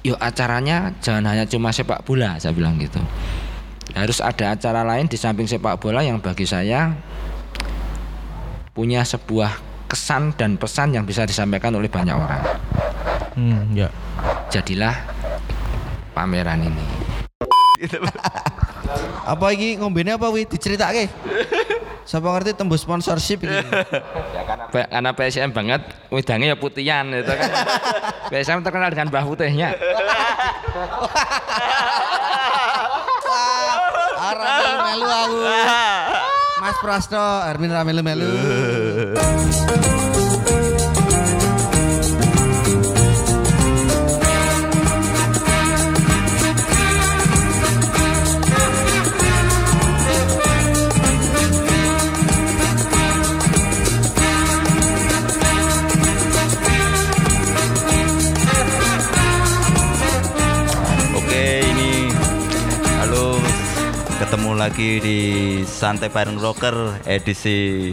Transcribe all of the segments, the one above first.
yuk acaranya jangan hanya cuma sepak bola saya bilang gitu. Harus ada acara lain di samping sepak bola yang bagi saya punya sebuah kesan dan pesan yang bisa disampaikan oleh banyak orang. Hmm, ya. jadilah pameran ini. Apa iki ngombene apa wi? Diceritake? Siapa ngerti tembus sponsorship iki? Ba- karena PSM banget wedangnya ya putihan itu kan PSM terkenal dengan bah putihnya Arah melu aku. Mas Prasto, Armin Ramelu melu. Ketemu lagi di Santai Bareng Rocker edisi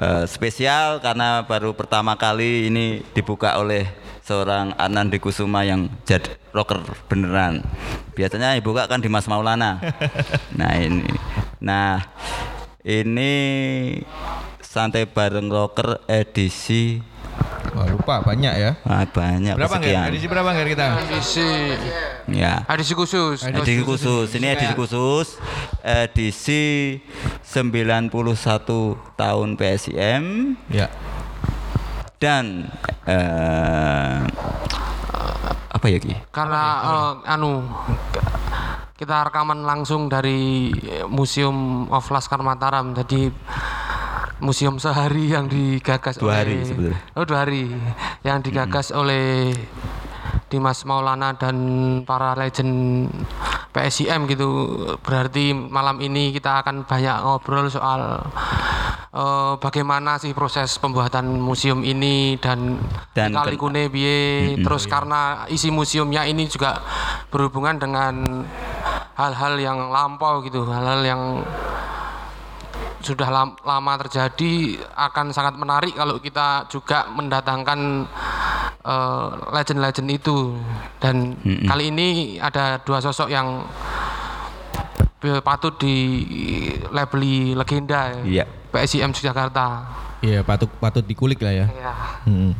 eh, spesial karena baru pertama kali ini dibuka oleh seorang Anandi Kusuma yang jadi rocker beneran. Biasanya yang buka kan di Mas Maulana. Nah, ini. Nah, ini Santai Bareng Rocker edisi Wah, lupa banyak ya. ah, banyak Berapa nggak? kesekian. Edisi berapa nggak kita? Edisi Ya. edisi khusus. edisi khusus ini edisi khusus edisi 91 tahun PSIM Ya. dan eh, apa ya Ki? Karena eh, anu kita rekaman langsung dari Museum of Laskar Mataram. Jadi museum sehari yang digagas Dua oleh hari sebetulnya. Oh, dua hari yang digagas oleh Dimas Maulana dan para legend PSIM gitu. Berarti malam ini kita akan banyak ngobrol soal eh, bagaimana sih proses pembuatan museum ini dan, Dan kali kune biye terus karena isi museumnya ini juga berhubungan dengan hal-hal yang lampau gitu, hal-hal yang sudah lam- lama terjadi akan sangat menarik kalau kita juga mendatangkan eh, legend-legend itu dan kali ini ada dua sosok yang patut di labeli legenda Iya. PSIM Jakarta. Iya, patut patut dikulik lah ya. Ya. Hmm.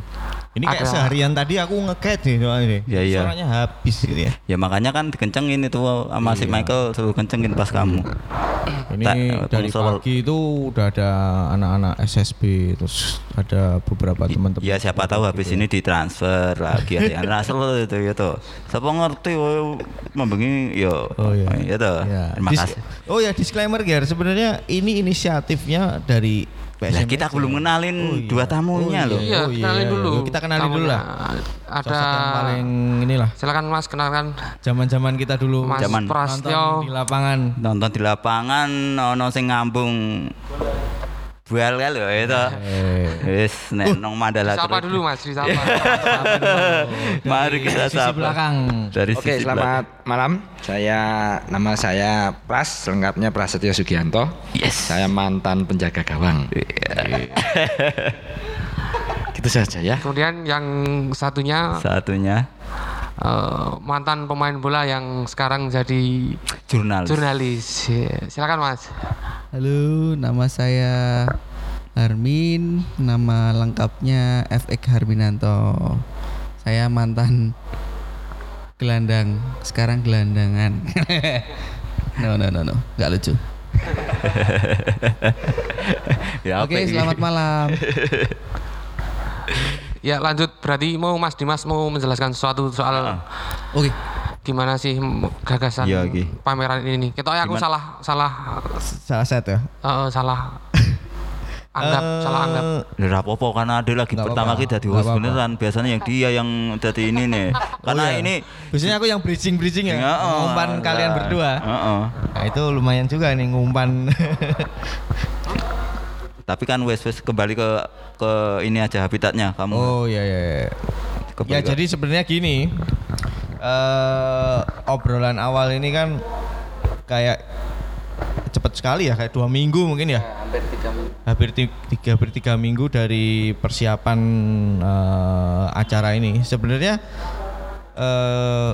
Ini kayak Ada- seharian tadi aku ngecat nih soalnya nih. Iya, iya. Suaranya habis gitu ya. Ya makanya kan dikencengin itu sama si Michael suruh kencengin pas kamu. Ini Tak, dari konsol. pagi itu udah ada anak-anak SSB terus ada beberapa teman-teman. Ya siapa tahu habis ini ditransfer lagi ada yang transfer itu ya tuh. Siapa ngerti membengi yo. Oh iya. Ya tuh. Ya. Terima kasih. Oh ya disclaimer Ger, sebenarnya ini inisiatifnya dari PSM. kita belum kenalin dua tamunya loh. Iya, kenalin dulu. Kita kenalin dulu lah. Ada Sosok yang paling inilah silakan Mas kenalkan zaman-zaman kita dulu Mas Zaman. Prasetyo. nonton di lapangan. nonton di lapangan ono sing ngambung bual kan lho itu. Wis nek nong Mandala Siapa terus. dulu Mas? Disapa. Mari kita Sisi sapa. belakang. Dari Oke, sisi selamat malam. Saya nama saya Pras, lengkapnya Prasetyo Sugianto. Yes. Saya mantan penjaga gawang. gitu saja ya. Kemudian yang satunya. Satunya eh, mantan pemain bola yang sekarang jadi jurnalis. jurnalis. Silakan Mas. Halo, nama saya Armin, nama lengkapnya FX Harminanto. Saya mantan gelandang, sekarang gelandangan. no, no, no, no, nggak lucu. ya, Oke, selamat malam. Ya lanjut berarti mau Mas Dimas mau menjelaskan sesuatu soal Oke, gimana sih gagasan Iya, Ki. pameran ini. Kita aku salah salah Salah set ya. eh, salah anggap salah anggap. Ya ora apa-apa karena ada lagi Nggak pertama kita di Nggak host beneran. Biasanya yang dia yang jadi ini nih. Karena Oh, iya. ini Biasanya aku yang bridging-bridging ya. Ya, oh, ngumpan nah, kalian berdua. Heeh. Nah, itu lumayan juga nih ngumpan. Tapi kan wes wes kembali ke ke ini aja habitatnya kamu. oh iya iya. iya. Kembali Ya ke- jadi sebenarnya gini. eh obrolan awal ini kan kayak cepet sekali ya kayak dua minggu mungkin ya. Hampir tiga minggu. Hampir ti- tiga hampir tiga minggu dari persiapan eh, acara ini. Sebenarnya eh,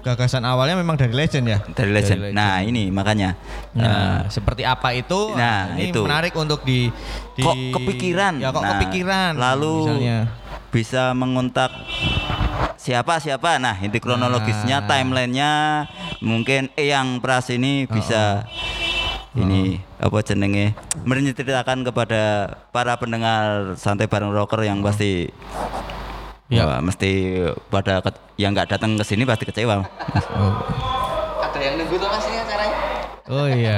gagasan awalnya memang dari legend ya. Dari legend. Nah, ini makanya. Nah, seperti apa itu? Nah, ini itu. menarik untuk di, di kok kepikiran Ya kok Nah, kepikiran. lalu misalnya. bisa mengontak siapa siapa nah itu kronologisnya Nah. timelinenya mungkin Eyang Pras ini bisa ini apa jenenge menceritakan kepada para pendengar santai bareng rocker yang pasti Ya. wah, mesti pada ke- yang nggak datang ke sini pasti kecewa Oh. Ada yang nunggu tuh mas ini acaranya? Oh iya.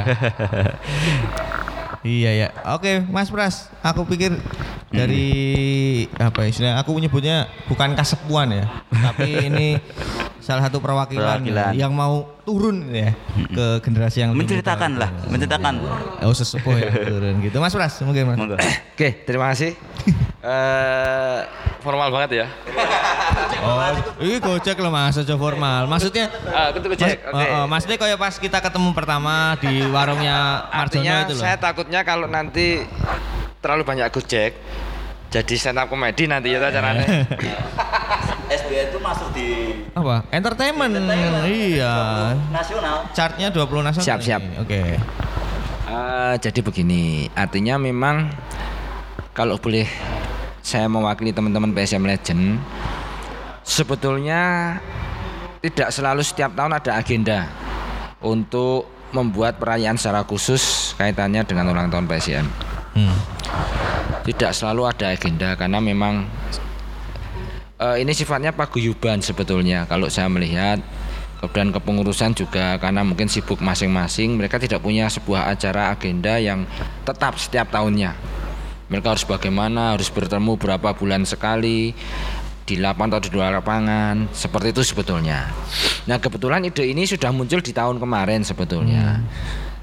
iya ya. Oke, Mas Pras, aku pikir dari apa istilah aku menyebutnya bukan kasepuan ya, tapi ini salah satu perwakilan, Perwakilan. yang mau turun ya ke generasi yang menceritakan lah menceritakan Oh sesepuh yang turun gitu. Mas Pras, mungkin Mas. Oke, terima kasih. Eh formal banget ya. Oh, ini gojek loh Mas, aja formal. Maksudnya Ah, tuh Mas, cek. Oke. oh, oh, maksudnya kayak pas kita ketemu pertama di warungnya Marjono Artinya itu loh. saya takutnya kalau nanti terlalu banyak gojek, jadi stand up komedi nanti ya acaranya. SBN itu masuk di Apa? Entertainment. Iya. nasional Chartnya 20 nasional. Siap, siap. Oke. Eh, jadi begini, artinya memang kalau boleh saya mewakili teman-teman PSM Legend, sebetulnya tidak selalu setiap tahun ada agenda untuk membuat perayaan secara khusus kaitannya dengan ulang tahun PSM. Hmm. Tidak selalu ada agenda karena memang eh, ini sifatnya paguyuban sebetulnya kalau saya melihat kemudian kepengurusan juga karena mungkin sibuk masing-masing mereka tidak punya sebuah acara agenda yang tetap setiap tahunnya mereka harus bagaimana? Harus bertemu berapa bulan sekali? Di lapangan atau di luar lapangan? Seperti itu sebetulnya. Nah kebetulan ide ini sudah muncul di tahun kemarin sebetulnya.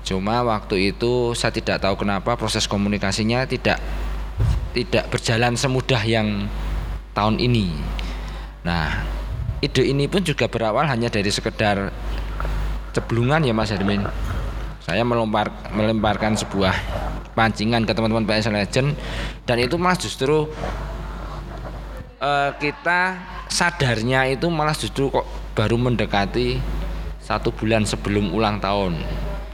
Cuma waktu itu saya tidak tahu kenapa proses komunikasinya tidak tidak berjalan semudah yang tahun ini. Nah, ide ini pun juga berawal hanya dari sekedar ceblungan ya Mas Hermin. Saya melempar, melemparkan sebuah pancingan ke teman-teman PS Legend dan itu malah justru eh, kita sadarnya itu malah justru kok baru mendekati satu bulan sebelum ulang tahun.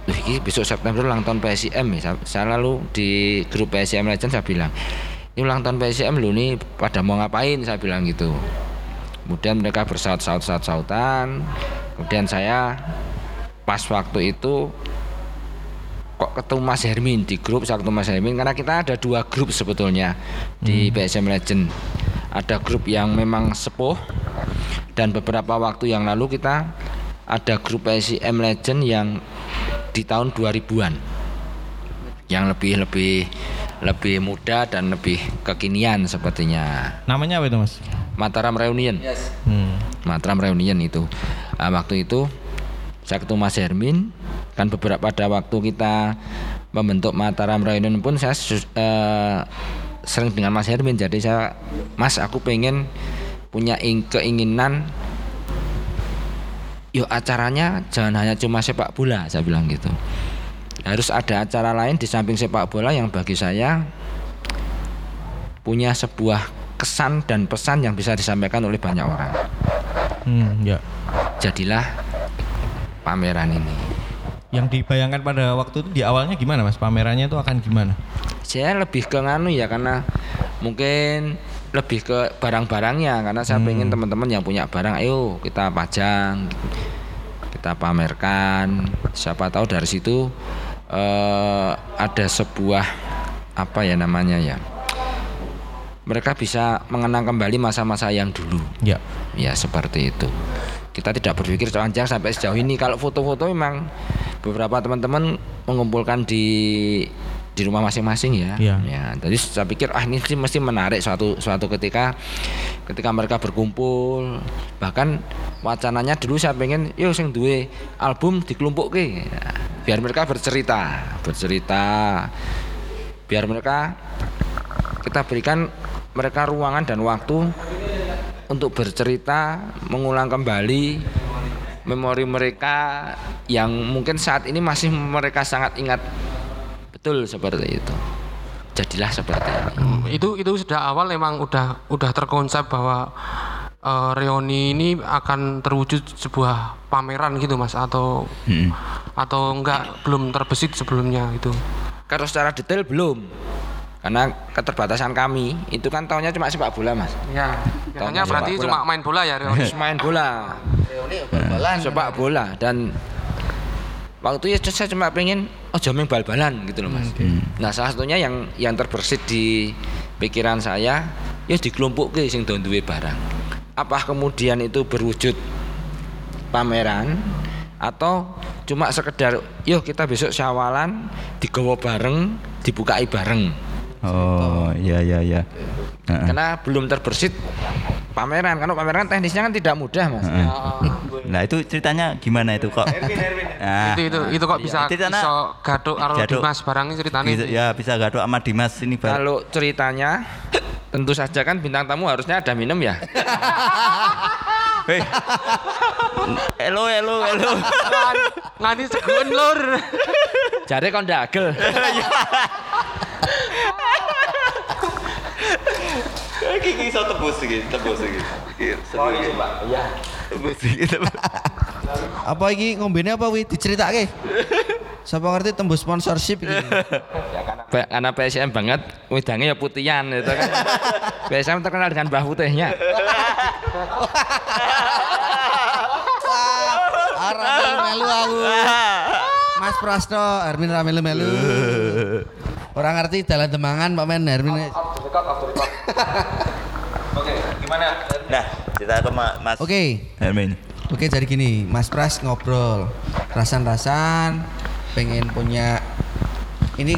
Ini besok September ulang tahun PSIM ya. Saya, lalu di grup PSIM Legend saya bilang, ini ulang tahun PSIM lu nih pada mau ngapain? Saya bilang gitu. Kemudian mereka bersaut-saut-saut-sautan. Kemudian saya pas waktu itu kok ketemu Mas Hermin di grup saya ketemu Mas Hermin? Karena kita ada dua grup sebetulnya di PSM Legend. Ada grup yang memang sepuh dan beberapa waktu yang lalu kita ada grup PSM Legend yang di tahun 2000-an yang lebih lebih lebih muda dan lebih kekinian sepertinya. Namanya apa itu, Mas? Mataram Reunion. Hmm. Mataram Reunion itu. Ah, waktu itu saya ketemu Mas Hermin kan beberapa pada waktu kita membentuk Mataram Reunion pun saya eh, sering dengan Mas Hermin. Jadi saya Mas aku pengen punya ing- keinginan yuk acaranya jangan hanya cuma sepak bola saya bilang gitu. Harus ada acara lain di samping sepak bola yang bagi saya punya sebuah kesan dan pesan yang bisa disampaikan oleh banyak orang. Hmm, ya. jadilah pameran ini. Yang dibayangkan pada waktu itu di awalnya gimana, Mas? Pamerannya itu akan gimana? Saya lebih ke nganu ya karena mungkin lebih ke barang-barangnya karena saya pengen teman-teman yang punya barang ayo kita pajang kita pamerkan siapa tahu dari situ eh, ada sebuah apa ya namanya ya mereka bisa mengenang kembali masa-masa yang dulu Ya. ya seperti itu kita tidak berpikir panjang sampai sejauh ini. Kalau foto-foto memang beberapa teman-teman mengumpulkan di di rumah masing-masing ya. Iya. ya jadi saya pikir ah ini sih mesti menarik suatu suatu ketika ketika mereka berkumpul. Bahkan wacananya dulu saya pengen yo sing duwe album dikelumpukke. Nah, biar mereka bercerita bercerita. Biar mereka kita berikan mereka ruangan dan waktu untuk bercerita, mengulang kembali memori mereka yang mungkin saat ini masih mereka sangat ingat betul seperti itu. jadilah seperti ini. Hmm, itu itu sudah awal memang udah udah terkonsep bahwa eh, reuni ini akan terwujud sebuah pameran gitu mas atau atau enggak belum terbesit sebelumnya itu Kalau secara detail belum. Karena keterbatasan kami itu kan tahunnya cuma sepak bola mas. ya Biasanya berarti bola. cuma main bola ya reuni Terus main bola, bal-balan. sepak bola dan waktu itu saya cuma pengen oh jamin bal-balan gitu loh mas. Nah salah satunya yang yang terbersit di pikiran saya ya dikelompok ke sing do duwe barang. Apa kemudian itu berwujud pameran atau cuma sekedar yuk kita besok syawalan digawa bareng dibukai bareng Oh, iya iya iya. Heeh. karena belum terbersit pameran karena pameran teknisnya kan tidak mudah mas Heeh. Nah, itu ceritanya gimana itu kok? Nah, itu itu itu kok bisa Itu ceritanya- bisa karo Gaduk. Dimas barangnya ceritanya bisa, itu. ya bisa gaduk sama Dimas ini bar. kalau ceritanya tentu saja kan bintang tamu harusnya ada minum ya Hei. Elo elo elo. nganti segun lur jare kon dagel Iki iso tebus iki, tebus iki. Iya. Tebus iki. tebus. Apa iki ngombene apa wi diceritake? Siapa ngerti tembus sponsorship iki? Ba- karena PSM banget wedangnya ya putihan itu kan PSM terkenal dengan bah putihnya Arah melu aku. Mas Prasto, Armin Ramelu melu. Orang ngerti dalan temangan Pak Men Armin. Nah, kita ke Ma- Mas Oke. Hermin. Oke jadi gini, Mas Pras ngobrol rasan-rasan pengen punya ini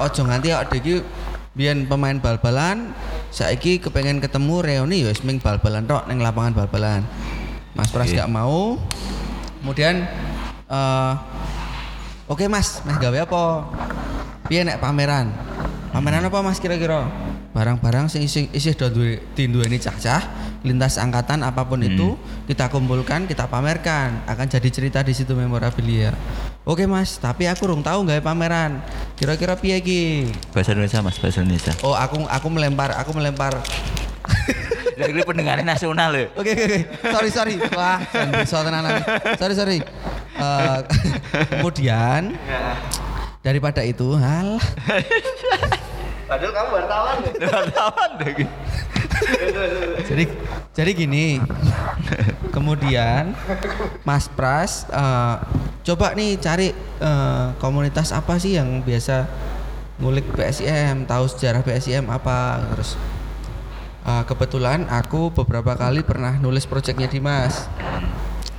ojo nganti ada iki biyen pemain bal-balan saiki kepengen ketemu reuni ya ming bal-balan tok ning lapangan bal-balan. Mas Pras Oke. gak mau. Kemudian eh Oke Mas, Mas gawe apa? Piye nek pameran? Pameran apa Mas kira-kira? Barang-barang sing isih isih do duwe dinduweni cacah lintas angkatan apa pun itu kita kumpulkan, kita pamerkan, akan jadi cerita di situ memorabilia. Oke Mas, tapi aku rung tahu gawe pameran. Kira-kira piye iki? Bahasa Indonesia Mas, bahasa Indonesia. Oh, aku aku melempar, aku melempar. Lah ini pendengarnya nasional loh. Oke oke oke. Sorry sorry. Wah, bisa tenan. Sorry sorry. Eh, kemudian daripada itu hal Wartawan deh. jadi jadi gini. Kemudian Mas Pras eh, coba nih cari eh, komunitas apa sih yang biasa ngulik PSIM tahu sejarah PSIM apa? Terus eh, kebetulan aku beberapa kali pernah nulis proyeknya Dimas.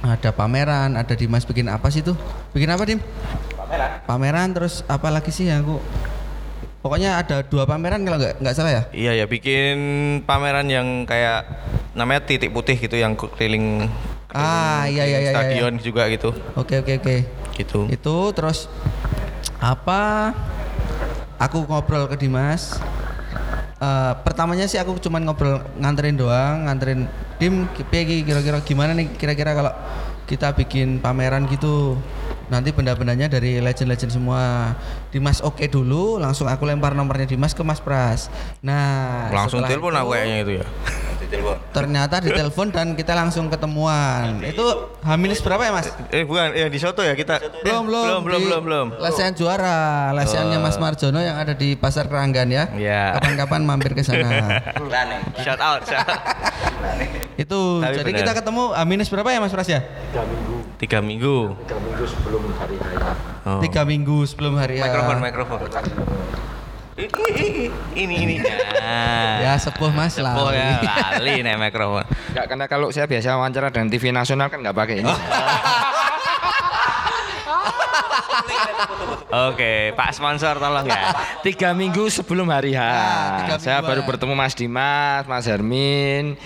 Ada pameran ada Dimas bikin apa sih tuh? Bikin apa Dim? Pameran. Pameran terus apa lagi sih yang aku pokoknya ada dua pameran kalau nggak nggak salah ya? Iya ya bikin pameran yang kayak namanya titik putih gitu yang keliling Ah, iya, iya, iya, iya, stadion juga gitu. Oke oke oke. Gitu. itu terus apa? Aku ngobrol ke Dimas. Eh, pertamanya sih aku cuman ngobrol nganterin doang nganterin Dim kira-kira gimana nih kira-kira kalau kita bikin pameran gitu nanti benda-bendanya dari legend-legend semua Dimas oke dulu langsung aku lempar nomornya Dimas ke Mas Pras nah Langsung telepon aku kayaknya itu ya. ternyata ditelepon dan kita langsung ketemuan itu Hamilis berapa ya Mas Eh bukan, ya di Soto ya kita. belum belum belum belum di belum belum. Lesehan juara lesehannya Mas Marjono yang ada di Pasar Keranggan ya Iya. kapan-kapan mampir ke sana Shout out. shout out. itu Tapi jadi benar. kita ketemu minus berapa ya Mas Pras ya Tiga minggu. Oh. tiga minggu sebelum hari H. Mikrofon mikrofon. Ini ini ini. Nah. ya sepuh Mas lah Sepuh ya, lali nih mikrofon. Enggak karena kalau saya biasa wawancara dengan TV nasional kan nggak pakai ini Oke, Pak sponsor tolong ya. tiga minggu sebelum hari H tiga saya baru bertemu Mas Dimas Mas Hermin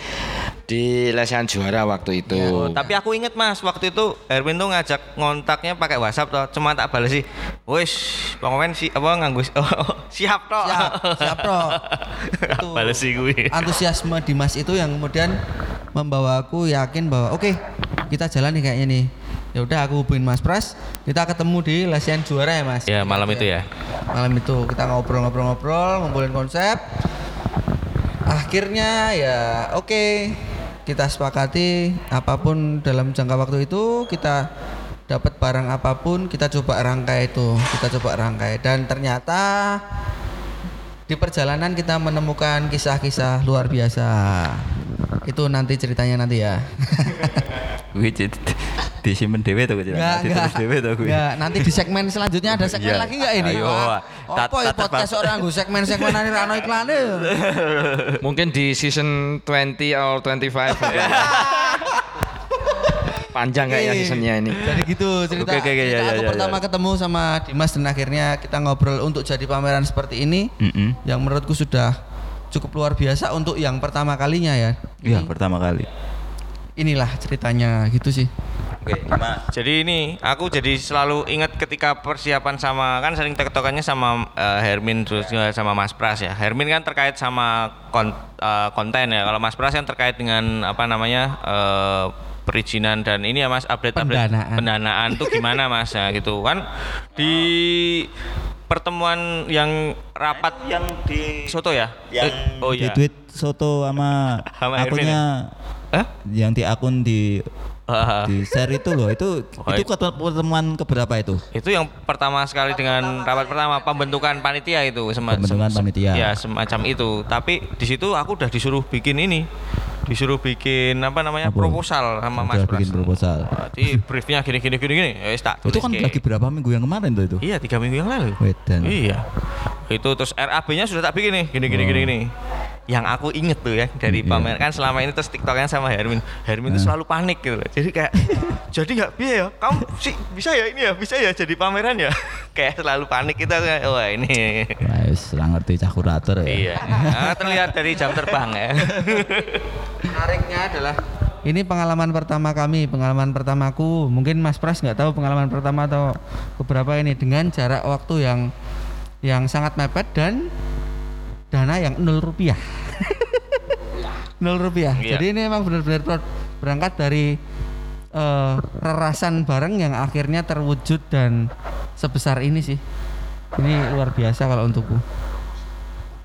di lesehan juara waktu itu Oh, tapi aku inget mas waktu itu Erwin tuh ngajak ngontaknya pakai WhatsApp toh cuma tak balas sih wis pengomen si apa nganggu oh, siap toh siap siap bro itu balas sih gue antusiasme Dimas itu yang kemudian membawa aku yakin bahwa oke kita jalan nih kayaknya nih ya Ya udah aku hubungin Mas Pras, kita ketemu di Lesian Juara ya Mas. Ya malam itu ya. Malam itu kita ngobrol-ngobrol-ngobrol, ngumpulin konsep. Akhirnya ya oke, kita sepakati apa pun dalam jangka waktu itu kita dapat barang apa pun kita coba rangkai itu, kita coba rangkai dan ternyata di perjalanan kita menemukan kisah-kisah luar biasa. Itu nanti ceritanya nanti ya. Di- disimpen dhewe to kuwi. Enggak, enggak. dhewe to kuwi. Enggak, nanti di segmen selanjutnya ada segmen Iya. lagi enggak ini? Ayo, tat- Apa ya podcast orang nggo segmen-segmen ini rano iklannya? Mungkin di season 20 atau 25 mungkin. Panjang kayaknya seasonnya ini. Jadi gitu cerita. Oke, oke, oke, cerita ya, aku ya, ya, pertama ya. ketemu sama Dimas dan akhirnya kita ngobrol untuk jadi pameran seperti ini yang menurutku sudah cukup luar biasa untuk yang pertama kalinya ya. Iya, pertama kali. Inilah ceritanya gitu sih. Oke, gimana? Jadi ini aku jadi selalu ingat ketika persiapan sama kan sering tektokannya sama eh, Hermin terus juga sama Mas Pras ya. Hermin kan terkait sama kon- eh, konten ya. Kalau Mas Pras kan terkait dengan apa namanya eh, perizinan dan ini ya Mas update-update Pendanaan. pendanaan tuh gimana Mas ya gitu kan di pertemuan yang rapat yang di soto ya? yang Eh, oh di iya. tweet soto sama akunnya Hah? yang di akun di Di share itu loh itu Oh, itu pertemuan keberapa itu Itu yang pertama sekali dengan rapat pertama pembentukan panitia itu sema- Pembentukan panitia. Ya, semacam itu. Tapi di situ aku udah disuruh bikin ini. Disuruh bikin apa namanya? Apa? proposal sama Mas Pras. bikin proposal. Jadi briefnya gini gini gini gini. Ya, wis tak itu kan tulis, lagi berapa minggu yang kemarin tuh itu Iya, tiga minggu yang lalu. Wedan. Iya. Itu terus RAB-nya sudah tak bikin nih, gini gini gini gini. Yang aku inget tuh ya dari Iya. pamer kan selama ini terus TikToknya sama Hermin. Hermin itu selalu panik gitu loh. Jadi kayak jadi nggak bisa ya? Kamu sih bisa ya ini ya? Bisa ya jadi pameran ya? kayak selalu panik kita kayak wah ini. Nah, wis ora ngerti cah kurator ya. iya. Nah, terlihat dari jam terbang ya. Menariknya adalah ini pengalaman pertama kami, pengalaman pertamaku. Mungkin Mas Pras nggak tahu pengalaman pertama atau beberapa ini dengan jarak waktu yang yang sangat mepet dan dana yang nol rupiah. nol rupiah. Iya. Jadi ini memang benar-benar berangkat dari eh, rerasan bareng yang akhirnya terwujud dan sebesar ini sih. Ini luar biasa kalau untukku.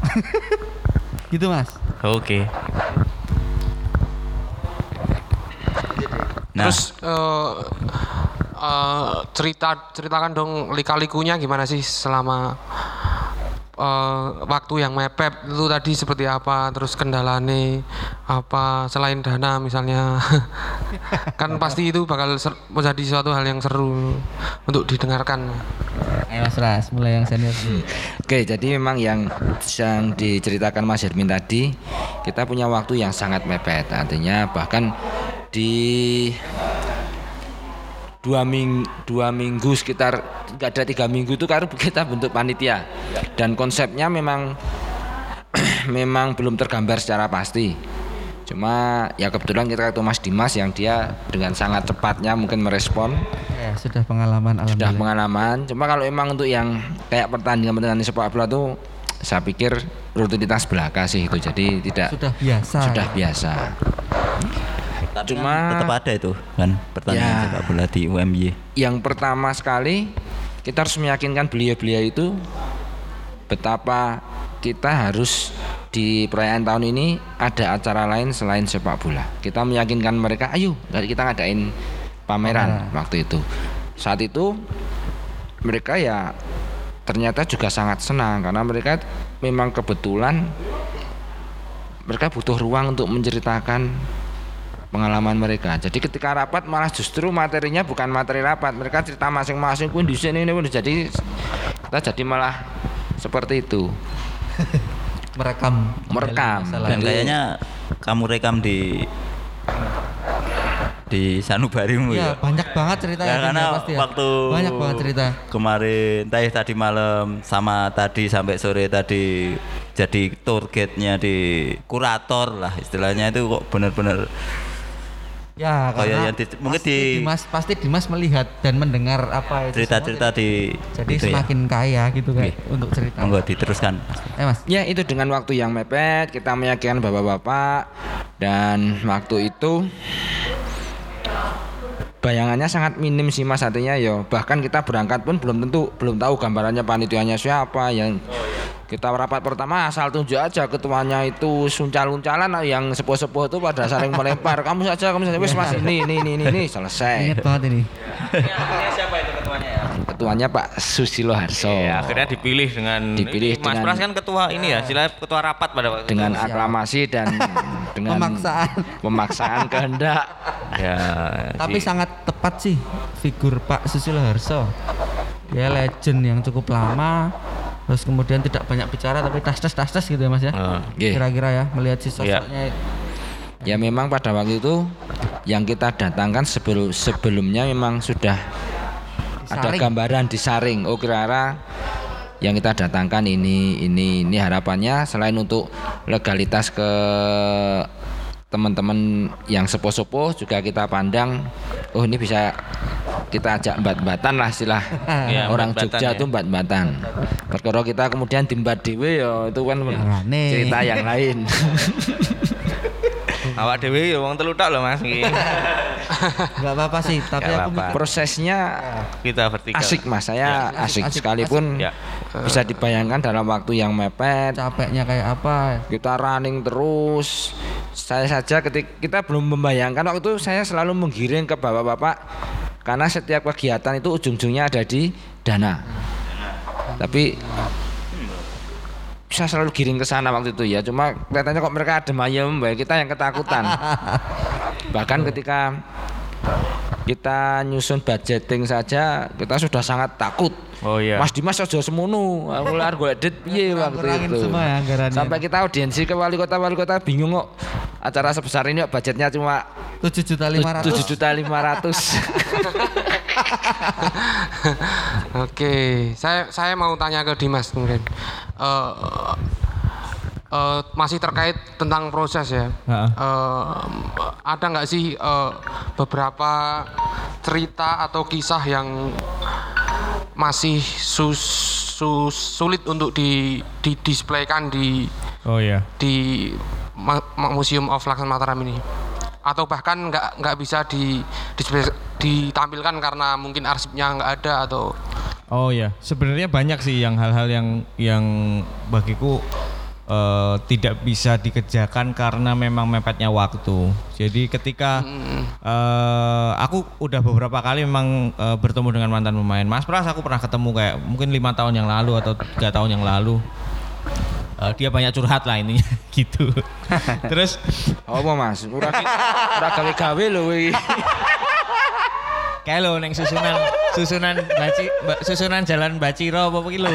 gitu mas. Oke. Nah, Terus eh, eh, cerita ceritakan dong lika-likunya gimana sih selama eh, waktu yang mepet itu tadi seperti apa terus kendalane apa selain dana misalnya kan pasti itu bakal ser- menjadi suatu hal yang seru untuk didengarkan Ayo mas Ras, mulai yang senior. Oke, jadi memang yang yang diceritakan Mas Hermin tadi, kita punya waktu yang sangat mepet. Artinya bahkan di dua minggu, dua minggu sekitar nggak ada tiga minggu itu kan kita bentuk panitia dan konsepnya memang memang belum tergambar secara pasti. Cuma ya kebetulan kita ketemu Mas Dimas yang dia dengan sangat cepatnya mungkin merespon Ya, sudah pengalaman sudah pengalaman. Cuma kalau emang untuk yang kayak pertandingan pertandingan sepak bola tuh saya pikir rutinitas belaka sih itu. Jadi tidak sudah biasa. sudah biasa. Tapi cuma- kan tetap ada itu kan pertandingan Ya. sepak bola di UMY. Yang pertama sekali kita harus meyakinkan beliau-beliau itu betapa kita harus di perayaan tahun ini ada acara lain selain sepak bola. Kita meyakinkan mereka, ayo dari kita ngadain pameran waktu itu. Saat itu mereka ya ternyata juga sangat senang karena mereka memang kebetulan mereka butuh ruang untuk menceritakan pengalaman mereka. Jadi ketika rapat malah justru materinya bukan materi rapat, mereka cerita masing-masing pun di sini ini pun jadi kita jadi malah seperti itu. merekam Merekam. Dan kayaknya kamu rekam di di sanubarimu Iya, ya. banyak banget cerita Ya, yang karena pasti ya. waktu banyak banget cerita. kemarin tadi tadi malam sama tadi sampai sore tadi jadi tour guide-nya di kurator lah istilahnya itu kok benar-benar Ya, Oh, iya, karena yang di- mungkin pasti di- Dimas pasti Dimas melihat dan mendengar apa itu cerita-cerita semua. di Jadi itu ya. semakin kaya gitu kayak Oke. untuk cerita. Monggo diteruskan. Eh Mas, Ya itu dengan waktu yang mepet kita meyakinkan bapak-bapak dan waktu itu bayangannya sangat minim sih mas artinya ya bahkan kita berangkat pun belum tentu belum tahu gambarannya panitianya siapa yang kita rapat pertama asal tunjuk aja ketuanya itu suncal-uncalan yang sepuh-sepuh itu pada saling melempar kamu saja kamu saja wis mas ini ini ini ini, ini selesai Ingat banget ini. siapa itu ketuanya ya? ketuanya Pak Susilo Harso Ya, akhirnya dipilih dengan Dipilih Mas dengan- Pras kan ketua ini ya, sila ketua rapat pada waktu dengan itu. aklamasi dan dengan Pemaksaan. pemaksaan kehendak Ya, Tapi di- sangat tepat sih figur Pak Susilo Harso. Dia legend yang cukup lama. Terus kemudian tidak banyak bicara tapi tas tas tas tas gitu ya Mas ya. Nggih. Kira-kira ya melihat si Iya. sosoknya Ya memang pada waktu itu yang kita datangkan sebelum sebelumnya memang sudah ada Disaring. gambaran disaring. Oh kira-kira yang kita datangkan ini ini ini harapannya selain untuk legalitas ke teman-teman yang sepuh-sepuh juga kita pandang oh ini bisa kita ajak bat-batan lah istilah Iya, orang bat-batan Jogja ya. tuh bat-batan. Perkara kita kemudian timbat dewe ya itu kan Makane. cerita yang lain. awak dewe ya wong telu tok loh Mas iki. nggak apa-apa sih. Tapi aku mikir Prosesnya Kita vertikal. asik mas saya asik, asik, sekalipun Ya. bisa dibayangkan dalam waktu yang mepet capeknya kayak apa. kita running terus saya saja ketika kita belum membayangkan waktu itu saya selalu menggiring ke bapak-bapak karena setiap kegiatan itu ujung-ujungnya ada di dana tapi saya selalu giring ke sana waktu itu ya. Cuma kelihatannya kok mereka adem ayem baik kita yang ketakutan. Bahkan ketika kita nyusun budgeting saja kita sudah sangat takut. Oh iya. Mas Dimas aja semono aku lar golek dit piye waktu itu? semua ya anggarannya. sampai kita audiensi ke wali kota wali kota bingung kok. Acara sebesar ini kok budgetnya cuma Tujuh juta lima ratus. tujuh juta lima ratus Oke, saya saya mau tanya ke Dimas kemudian. Eh, eh, masih terkait tentang proses ya. Eh, ada nggak sih eh, beberapa cerita atau kisah yang masih sus- sus- sulit untuk di di displaykan di Oh iya. di Ma- Ma- Museum of Laksan Mataram ini atau bahkan nggak nggak bisa di, display- ditampilkan karena mungkin arsipnya nggak ada atau Oh ya, sebenarnya banyak sih yang hal-hal yang yang bagiku eh, tidak bisa dikerjakan karena memang mepetnya waktu. Jadi ketika eh, aku udah beberapa kali memang eh, bertemu dengan mantan pemain. Mas Pras aku pernah ketemu kayak mungkin lima tahun yang lalu atau tiga tahun yang lalu. Eh, dia banyak curhat lah intinya gitu. Terus apa mas ora ora gawe gawe lho iki kayak lo neng susunan susunan baci ba- susunan jalan Baciro apa iki lho.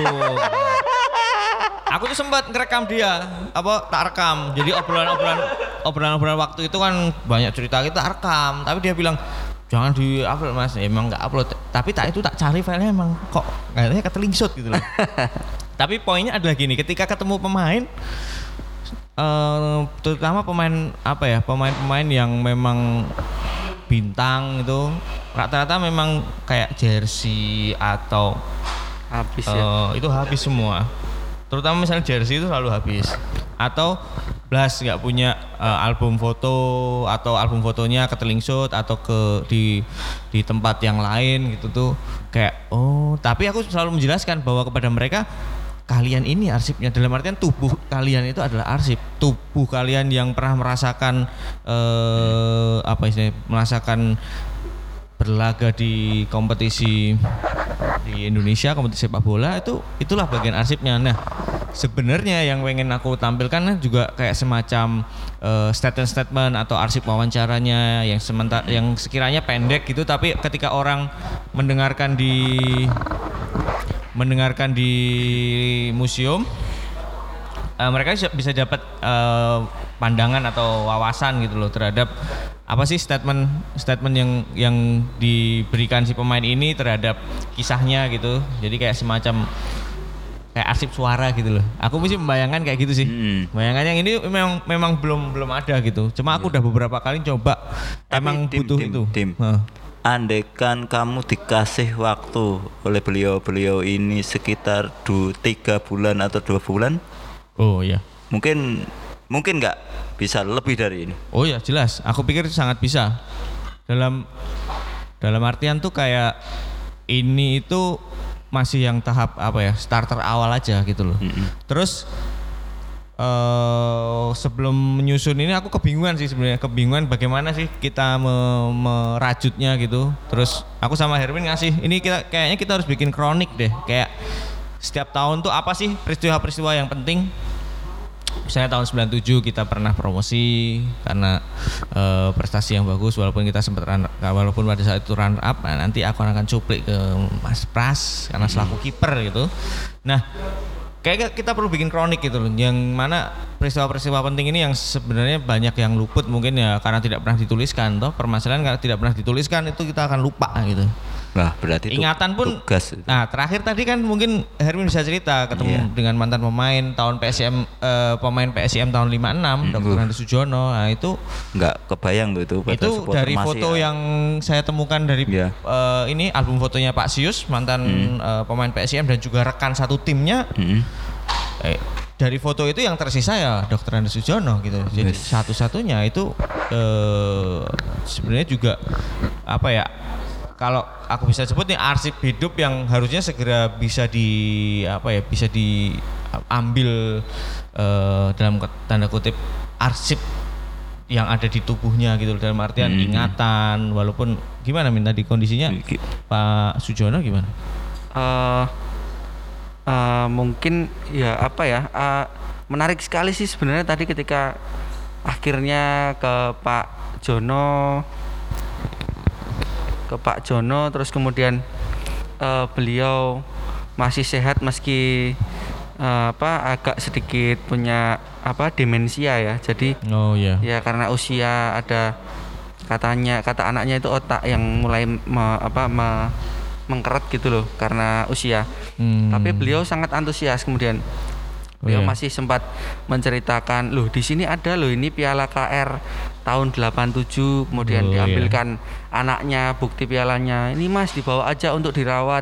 Aku tuh sempat ngerekam dia, apa tak rekam. Jadi obrolan-obrolan obrolan-obrolan waktu itu kan banyak cerita kita rekam, tapi dia bilang jangan di upload mas, emang nggak upload. Tapi tak itu tak cari filenya emang kok kayaknya ketelingsut gitu loh. Tapi poinnya adalah gini, ketika ketemu pemain, eh terutama pemain apa ya, pemain-pemain yang memang bintang itu rata-rata memang kayak jersey atau Habis ya. itu habis semua. Terutama misalnya jersey itu selalu habis. Atau Blas nggak punya eh, album foto atau album fotonya ketelingsut atau ke di di tempat yang lain gitu tuh kayak oh tapi aku selalu menjelaskan bahwa kepada mereka kalian ini arsipnya dalam artian tubuh kalian itu adalah arsip tubuh kalian yang pernah merasakan eh apa istilahnya merasakan berlaga di kompetisi di Indonesia kompetisi sepak bola itu itulah bagian arsipnya. Nah sebenarnya yang pengen aku tampilkan juga kayak semacam eh, statement-statement atau arsip wawancaranya yang sementara yang sekiranya pendek gitu tapi ketika orang mendengarkan di mendengarkan di museum eh, mereka bisa- dapat eh, pandangan atau wawasan gitu loh terhadap apa sih statement statement yang yang diberikan si pemain ini terhadap kisahnya gitu. Jadi kayak semacam kayak arsip suara gitu loh. Aku mesti membayangkan kayak gitu sih. Mm. bayangan yang ini memang memang belum belum ada gitu. Cuma aku udah beberapa kali coba. Tapi, emang Dim, butuh Dim, itu. Dim. Hah. Andaikan kamu dikasih waktu oleh beliau-beliau ini sekitar du, tiga bulan atau dua bulan, oh iya mungkin mungkin nggak bisa lebih dari ini. Oh ya jelas, aku pikir sangat bisa dalam Dalam artian tuh kayak ini itu masih yang tahap apa ya starter awal aja gitu loh. Terus eh sebelum menyusun ini aku kebingungan sih sebenarnya. Kebingungan bagaimana sih kita me- merajutnya gitu. Terus aku sama Hermin ngasih ini kita kayaknya kita harus bikin kronik deh. Kayak setiap tahun tuh apa sih peristiwa-peristiwa yang penting? Misalnya tahun 97 kita pernah promosi karena eh, prestasi yang bagus walaupun kita sempat run, walaupun pada saat itu run up nah, nanti aku akan cuplik ke Mas Pras karena selaku kiper gitu. Nah kayak kita perlu bikin kronik gitu loh yang mana peristiwa-peristiwa penting ini yang sebenarnya banyak yang luput mungkin ya karena tidak pernah dituliskan toh. Permasalahan karena tidak pernah dituliskan itu kita akan lupa gitu Wah, berarti itu ingatan pun tugas itu. nah terakhir tadi kan mungkin Hermin bisa cerita ketemu Iya. dengan mantan pemain tahun PSM eh, pemain PSM tahun 56 Dr. Andi Sujono nah itu nggak kebayang tuh itu itu dari foto ya. yang saya temukan dari Iya. eh, ini album fotonya Pak Sius mantan eh, pemain PSM dan juga rekan satu timnya Mm-mm. eh, dari foto itu yang tersisa ya Dr. Andi Sujono gitu. Jadi Yes. satu-satunya itu eh, sebenarnya juga apa ya? Kalau aku bisa sebut nih arsip hidup yang harusnya segera bisa di apa ya? Bisa diambil eh, dalam tanda kutip arsip yang ada di tubuhnya gitu loh, dalam artian Hmm. ingatan walaupun gimana minta di kondisinya Gi- Pak Sujono gimana? eh eh, mungkin ya apa ya eh, menarik sekali sih sebenarnya tadi ketika akhirnya ke Pak Jono ke Pak Jono terus kemudian eh, beliau masih sehat meski eh, apa agak sedikit punya apa demensia ya jadi Oh iya. ya karena usia ada katanya kata anaknya itu otak yang mulai me- apa me- mengkeret gitu loh karena usia Hmm. tapi beliau sangat antusias kemudian beliau iya. masih sempat menceritakan loh di sini ada loh ini piala KR tahun 87 kemudian Oh, iya. diambilkan anaknya bukti pialanya ini mas dibawa aja untuk dirawat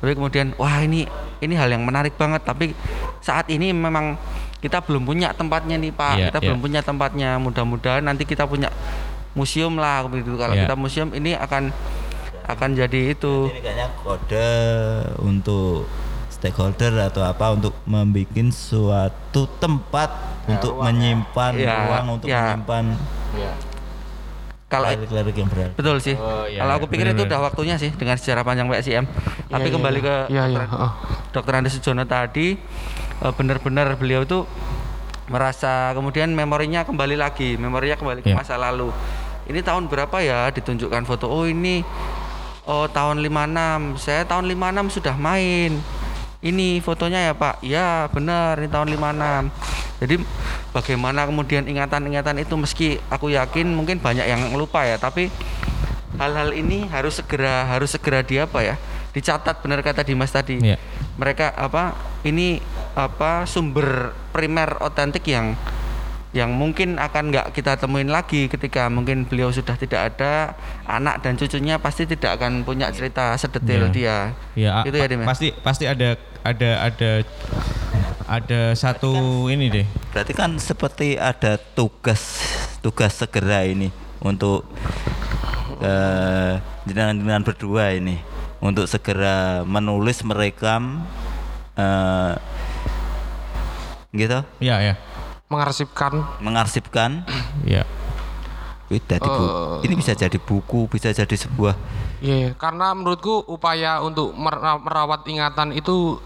tapi kemudian wah ini ini hal yang menarik banget tapi saat ini memang kita belum punya tempatnya nih pak Iya, kita iya. belum punya tempatnya mudah-mudahan nanti kita punya museum lah begitu kalau Iya. kita museum ini akan akan jadi itu Ini kayaknya kode untuk stakeholder atau apa untuk membuat suatu tempat untuk menyimpan Ya, ruang untuk ya. menyimpan kalau lirik-lirik yang berarti. Betul sih. Oh, iya, Kalau iya, aku pikir itu udah waktunya sih dengan sejarah panjang PSIM. Tapi iya, kembali iya. ke Iya, iya, dokter, Andi Sujono tadi eh, benar-benar beliau itu merasa kemudian memorinya kembali lagi, memorinya kembali ke Iya. masa lalu. Ini tahun berapa ya ditunjukkan foto. Oh, ini oh tahun 56. Saya tahun 56 sudah main. Ini fotonya ya Pak. Ya benar ini tahun 56. Jadi bagaimana kemudian ingatan-ingatan itu meski aku yakin mungkin banyak yang lupa ya, tapi hal-hal ini harus segera harus segera di apa ya? Dicatat benar kata Dimas tadi. Iya. Mereka apa? Ini apa sumber primer otentik yang yang mungkin akan nggak kita temuin lagi ketika mungkin beliau sudah tidak ada anak dan cucunya pasti tidak akan punya cerita sedetail Iya. dia Ya, itu ya Dim ya? pasti pasti ada ada ada ada satu ini deh. Berarti kan seperti ada tugas tugas segera ini untuk eh jenengan-jenengan berdua ini untuk segera menulis merekam eh gitu Ya ya. Mengarsipkan mengarsipkan Ya. Eh. ini bisa jadi buku bisa jadi sebuah Iya, karena menurutku upaya untuk mer- merawat ingatan itu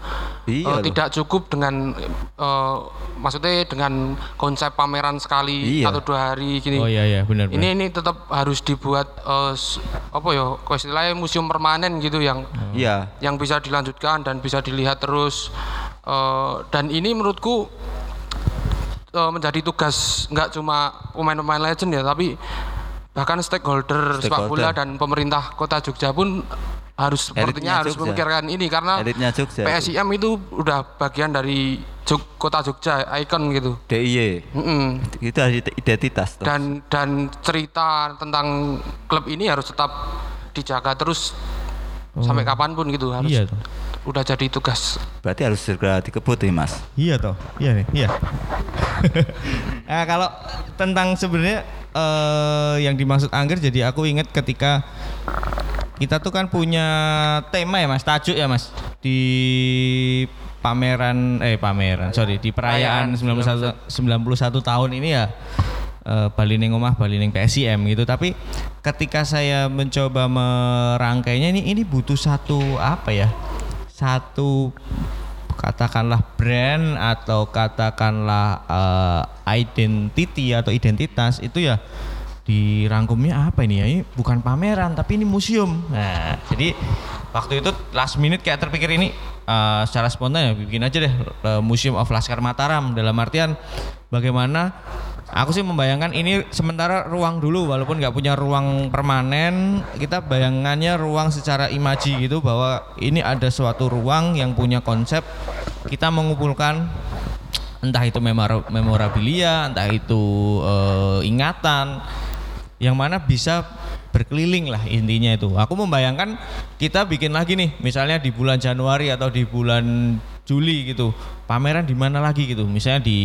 Iya eh, loh. tidak cukup dengan eh, maksudnya dengan konsep pameran sekali Iya. atau dua hari gini. Oh iya iya benar Ini ini tetap harus dibuat s- apa ya, istilahnya museum permanen gitu yang iya yang bisa dilanjutkan dan bisa dilihat terus. Eh, dan ini menurutku eh, menjadi tugas nggak cuma pemain-pemain legend ya, tapi bahkan stakeholder, sepak bola Stakeholder. dan pemerintah kota Jogja pun harus sepertinya Elitnya harus Jogja. memikirkan ini karena Elitnya Jogja. PSIM itu udah bagian dari Jog- kota Jogja, ikon gitu. DIY Mm-mm. itu ident- identitas toh. Dan dan cerita tentang klub ini harus tetap dijaga terus sampai kapan pun gitu harus Iya toh. Udah jadi tugas. Berarti harus segera dikebut nih mas? Iya toh. Iya nih, iya. nah, kalau tentang sebenarnya eh, yang dimaksud Angger jadi aku ingat ketika kita tuh kan punya tema ya Mas, tajuk ya Mas. Di pameran eh pameran sorry di perayaan 91 91 tahun ini ya eh, Bali ning omah Bali ning PSIM gitu. Tapi ketika saya mencoba merangkainya ini ini butuh satu apa ya satu katakanlah brand atau katakanlah eh, identity atau identitas itu ya dirangkumnya apa ini ya? Ini bukan pameran tapi ini museum. Nah jadi waktu itu last minute kayak terpikir ini eh, secara spontan ya bikin aja deh eh, Museum of Laskar Mataram. Dalam artian bagaimana aku sih membayangkan ini sementara ruang dulu walaupun nggak punya ruang permanen kita bayangannya ruang secara imaji gitu bahwa ini ada suatu ruang yang punya konsep kita mengumpulkan entah itu memora- memorabilia entah itu eh, ingatan yang mana bisa berkeliling lah intinya itu. Aku membayangkan kita bikin lagi nih, misalnya di bulan Januari atau di bulan Juli gitu, pameran di mana lagi gitu, misalnya di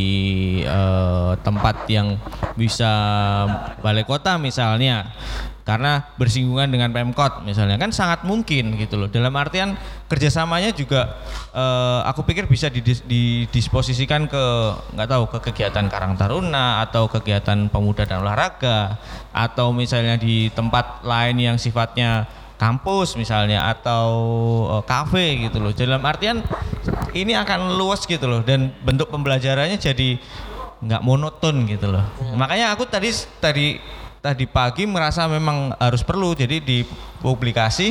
eh, tempat yang bisa balai kota misalnya, karena bersinggungan dengan Pemkot misalnya kan sangat mungkin gitu loh. Dalam artian kerjasamanya juga eh, aku pikir bisa didis- didisposisikan ke nggak tahu ke kegiatan Karang Taruna atau kegiatan pemuda dan olahraga atau misalnya di tempat lain yang sifatnya kampus misalnya atau eh, kafe gitu loh. Dalam artian ini akan luas gitu loh dan bentuk pembelajarannya jadi nggak monoton gitu loh. Makanya aku tadi tadi tadi pagi merasa memang harus perlu jadi di publikasi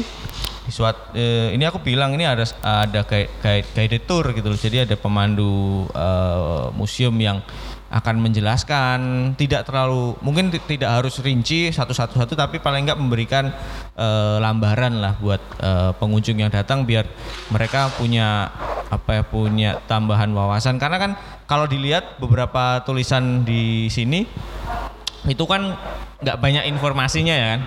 di suat eh, ini aku bilang ini ada ada guide, guide, tour gitu loh. Jadi ada pemandu eh, museum yang akan menjelaskan tidak terlalu mungkin ti- tidak harus rinci satu-satu satu tapi paling enggak memberikan eh, lambaran lah buat eh, pengunjung yang datang biar mereka punya apa ya punya tambahan wawasan karena kan kalau dilihat beberapa tulisan di sini itu kan nggak banyak informasinya ya kan.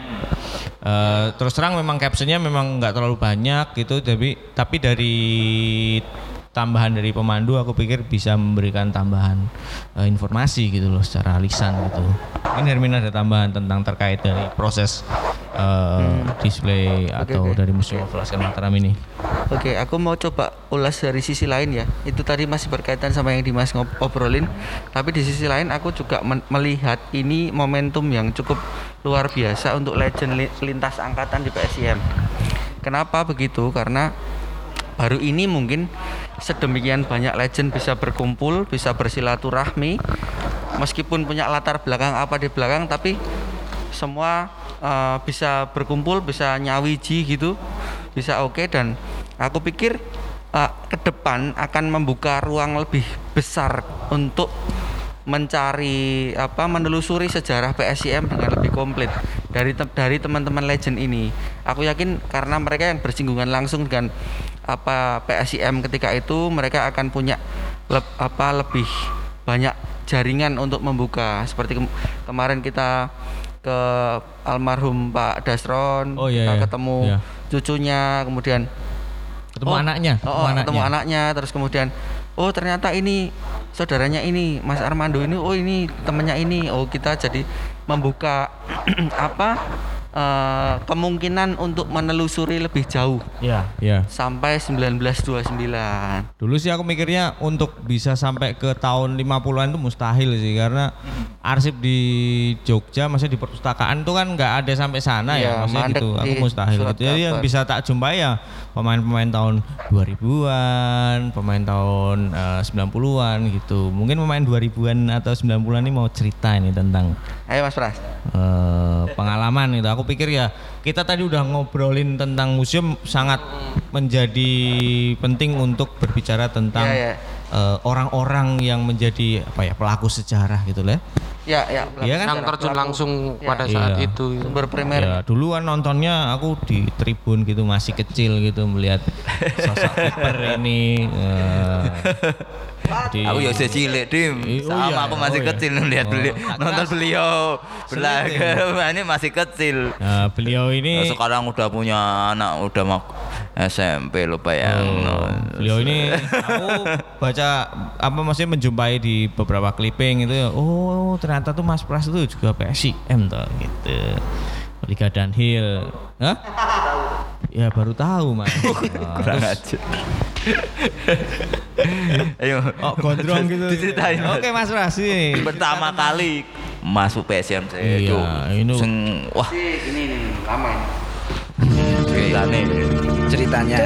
Eh, terus terang memang captionnya memang nggak terlalu banyak gitu, tapi tapi dari tambahan dari pemandu aku pikir bisa memberikan tambahan eh, informasi gitu loh secara lisan gitu. Ini Hermin ada tambahan tentang terkait dari proses eh, display atau oke. dari Museum of Laskar Mataram ini. Oke, aku mau coba ulas dari sisi lain ya. Itu tadi masih berkaitan sama yang Dimas ngob- obrolin. Tapi di sisi lain aku juga melihat ini momentum yang cukup luar biasa untuk legend li- lintas angkatan di PSIM. Kenapa begitu? Karena baru ini mungkin sedemikian banyak legend bisa berkumpul, bisa bersilaturahmi meskipun punya latar belakang apa di belakang tapi semua eh, bisa berkumpul, bisa nyawiji gitu, bisa oke dan aku pikir eh, ke depan akan membuka ruang lebih besar untuk mencari apa menelusuri sejarah PSIM dengan lebih komplit dari te- dari teman-teman legend ini. Aku yakin karena mereka yang bersinggungan langsung dengan apa PSIM ketika itu mereka akan punya leb- apa lebih banyak jaringan untuk membuka seperti kem- kemarin kita ke almarhum Pak Dasron Oh, iya, kita iya. ketemu Iya. cucunya kemudian Ketemu anaknya, oh, ketemu oh, ketemu anaknya. anaknya terus kemudian oh ternyata ini saudaranya ini Mas Armando ini oh ini temannya ini oh kita jadi membuka apa eh, kemungkinan untuk menelusuri lebih jauh Ya, ya. sampai 1929 Dulu sih aku mikirnya untuk bisa sampai ke tahun 50-an itu mustahil sih karena arsip di Jogja maksudnya di perpustakaan itu kan nggak ada sampai sana ya, Iya, maksudnya gitu. Aku mustahil gitu. Jadi yang bisa tak jumpai ya pemain-pemain tahun 2000-an, pemain tahun eh, 90-an gitu. Mungkin pemain 2000-an atau 90-an ini mau cerita ini tentang ayo Mas Pras eh, pengalaman itu. Aku pikir ya kita tadi udah ngobrolin tentang museum sangat menjadi penting untuk berbicara tentang iya. eh, orang-orang yang menjadi apa ya pelaku sejarah gitu lah. Ya ya Iya kan? yang terjun langsung Ya. pada saat Iya. itu sumber primer Ya dulu kan nontonnya aku di tribun gitu masih kecil gitu melihat sosok kiper ini. di- Aku ya usia cilik, Dim. Oh, Sama iya, aku masih oh, iya. kecil melihat Oh, beliau nonton beliau berlaga. ya? ini masih kecil. Nah, beliau ini Nah, sekarang udah punya anak, udah mau SMP lo bayang. Oh, beliau ini aku baca apa maksudnya menjumpai di beberapa clipping itu ya oh ternyata tuh Mas Pras itu juga PSIM tuh gitu Liga Dunhill Hah? Ya baru tahu mas. Kurang aja. Ayo. Oh gondrong gitu. Diceritain. Mas. Oke mas Pras ini. Pertama kali masuk PSM saya Iya, itu. ini- Sing, wah, ini ini lama ini. ceritanya. Ceritanya